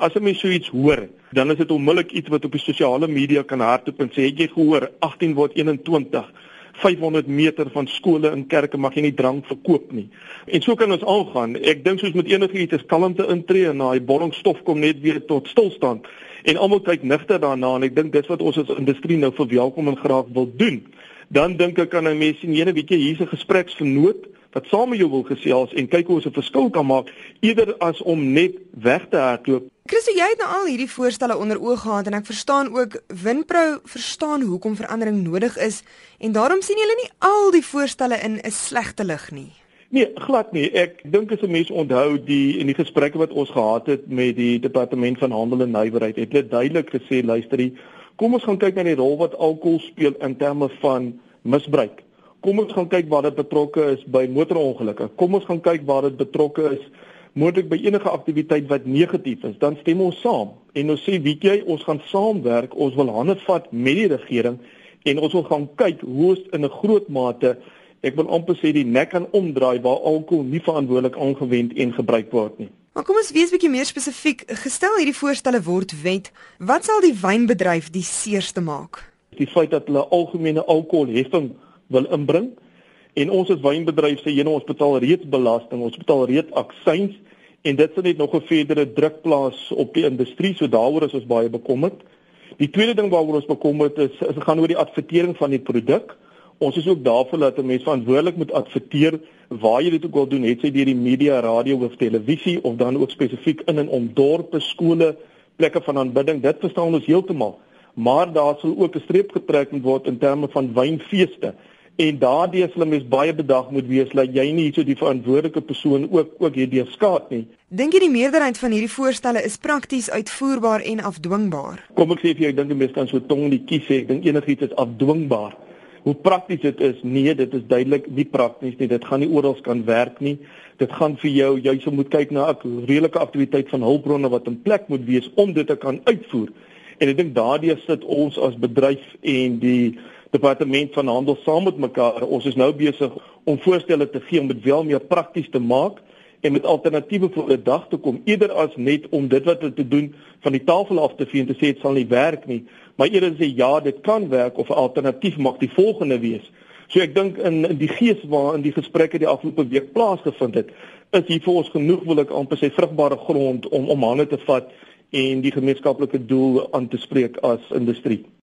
As 'n mens so iets hoor, dan is dit onmiddellik iets wat op die sosiale media kan hardloop en sê het jy gehoor 18 word 21 500 meter van skole en kerke mag jy nie drank verkoop nie. En so kan ons aangaan. Ek dink soos met enige iets is kalmte intree en daai bollingstof kom net weer tot stilstand en almal kyk nigter daarna en ek dink dis wat ons as industrie nou verwelkom en graag wil doen. Dan dink ek aan 'n mens sien ene weet jy hier's 'n gespreksvernoot wat saam met jou wil gesels en kyk hoe ons 'n verskil kan maak eerder as om net weg te hardloop. Christo, jy het nou al hierdie voorstelle onder oog gehad en ek verstaan ook Winpro verstaan hoekom verandering nodig is en daarom sien julle nie al die voorstelle in 'n slegte lig nie. Nee, glad nie. Ek dink as 'n mens onthou die in die gesprekke wat ons gehad het met die departement van handel en nywerheid, het hulle duidelik gesê, luisterie, kom ons gaan kyk na die rol wat alkohol speel in terme van misbruik kom ons gaan kyk waar dit betrokke is by motorongelukke. Kom ons gaan kyk waar dit betrokke is moontlik by enige aktiwiteit wat negatief is. Dan stem ons saam en ons sê, weet jy, ons gaan saamwerk. Ons wil hande vat met die regering en ons wil gaan kyk hoe ons in 'n groot mate ek wil amper sê die nek kan omdraai waar alkohol nie verantwoordelik aangewend en gebruik word nie. Maar kom ons wees bietjie meer spesifiek. Gestel hierdie voorstelle word wet, wat sal die wynbedryf die seerste maak? Die feit dat hulle algemene alkoholheffing wil inbring. En ons as wynbedryf sê jene ons betaal reeds belasting, ons betaal reeds aksies en dit sal net nog 'n verdere druk plaas op die industrie, so daaroor is ons baie bekommerd. Die tweede ding waaroor ons bekommerd is, is gaan oor die advertering van die produk. Ons is ook daarvoor dat 'n mens verantwoordelik moet adverteer waar jy dit ook wil doen, het sy deur die media, radio of televisie of dan ook spesifiek in en om dorpe, skole, plekke van aanbidding. Dit verstaan ons heeltemal. Maar daar sal ook 'n streep getrek word in terme van wynfeeste en daardie is hulle mens baie bedag moet wees dat jy nie hierso die verantwoordelike persoon ook ook hierdie skaad nie. Dink jy die meerderheid van hierdie voorstelle is prakties uitvoerbaar en afdwingbaar? Kom ek sê vir jou, ek dink die mense kan so tong die kies sê, ek dink enigiets is afdwingbaar. Hoe prakties dit is? Nee, dit is duidelik nie prakties nie. Dit gaan nie oral kan werk nie. Dit gaan vir jou, jy sou moet kyk na 'n redelike aktiwiteit van hulpbronne wat in plek moet wees om dit te kan uitvoer. En ek dink daardie sit ons as bedryf en die departement van handel saam met mekaar. Ons is nou besig om voorstelle te gee om dit wel meer prakties te maak en met alternatiewe vir die dag te kom eerder as net om dit wat hulle te doen van die tafel af te vee en te sê dit sal nie werk nie, maar eerder sê ja, dit kan werk of 'n alternatief mag die volgende wees. So ek dink in in die gees waarin die gesprekke die afgelope week plaasgevind het, is hier vir ons genoeg wil ek amper sê vrugbare grond om om hande te vat en die gemeenskaplike doel aan te spreek as industrie.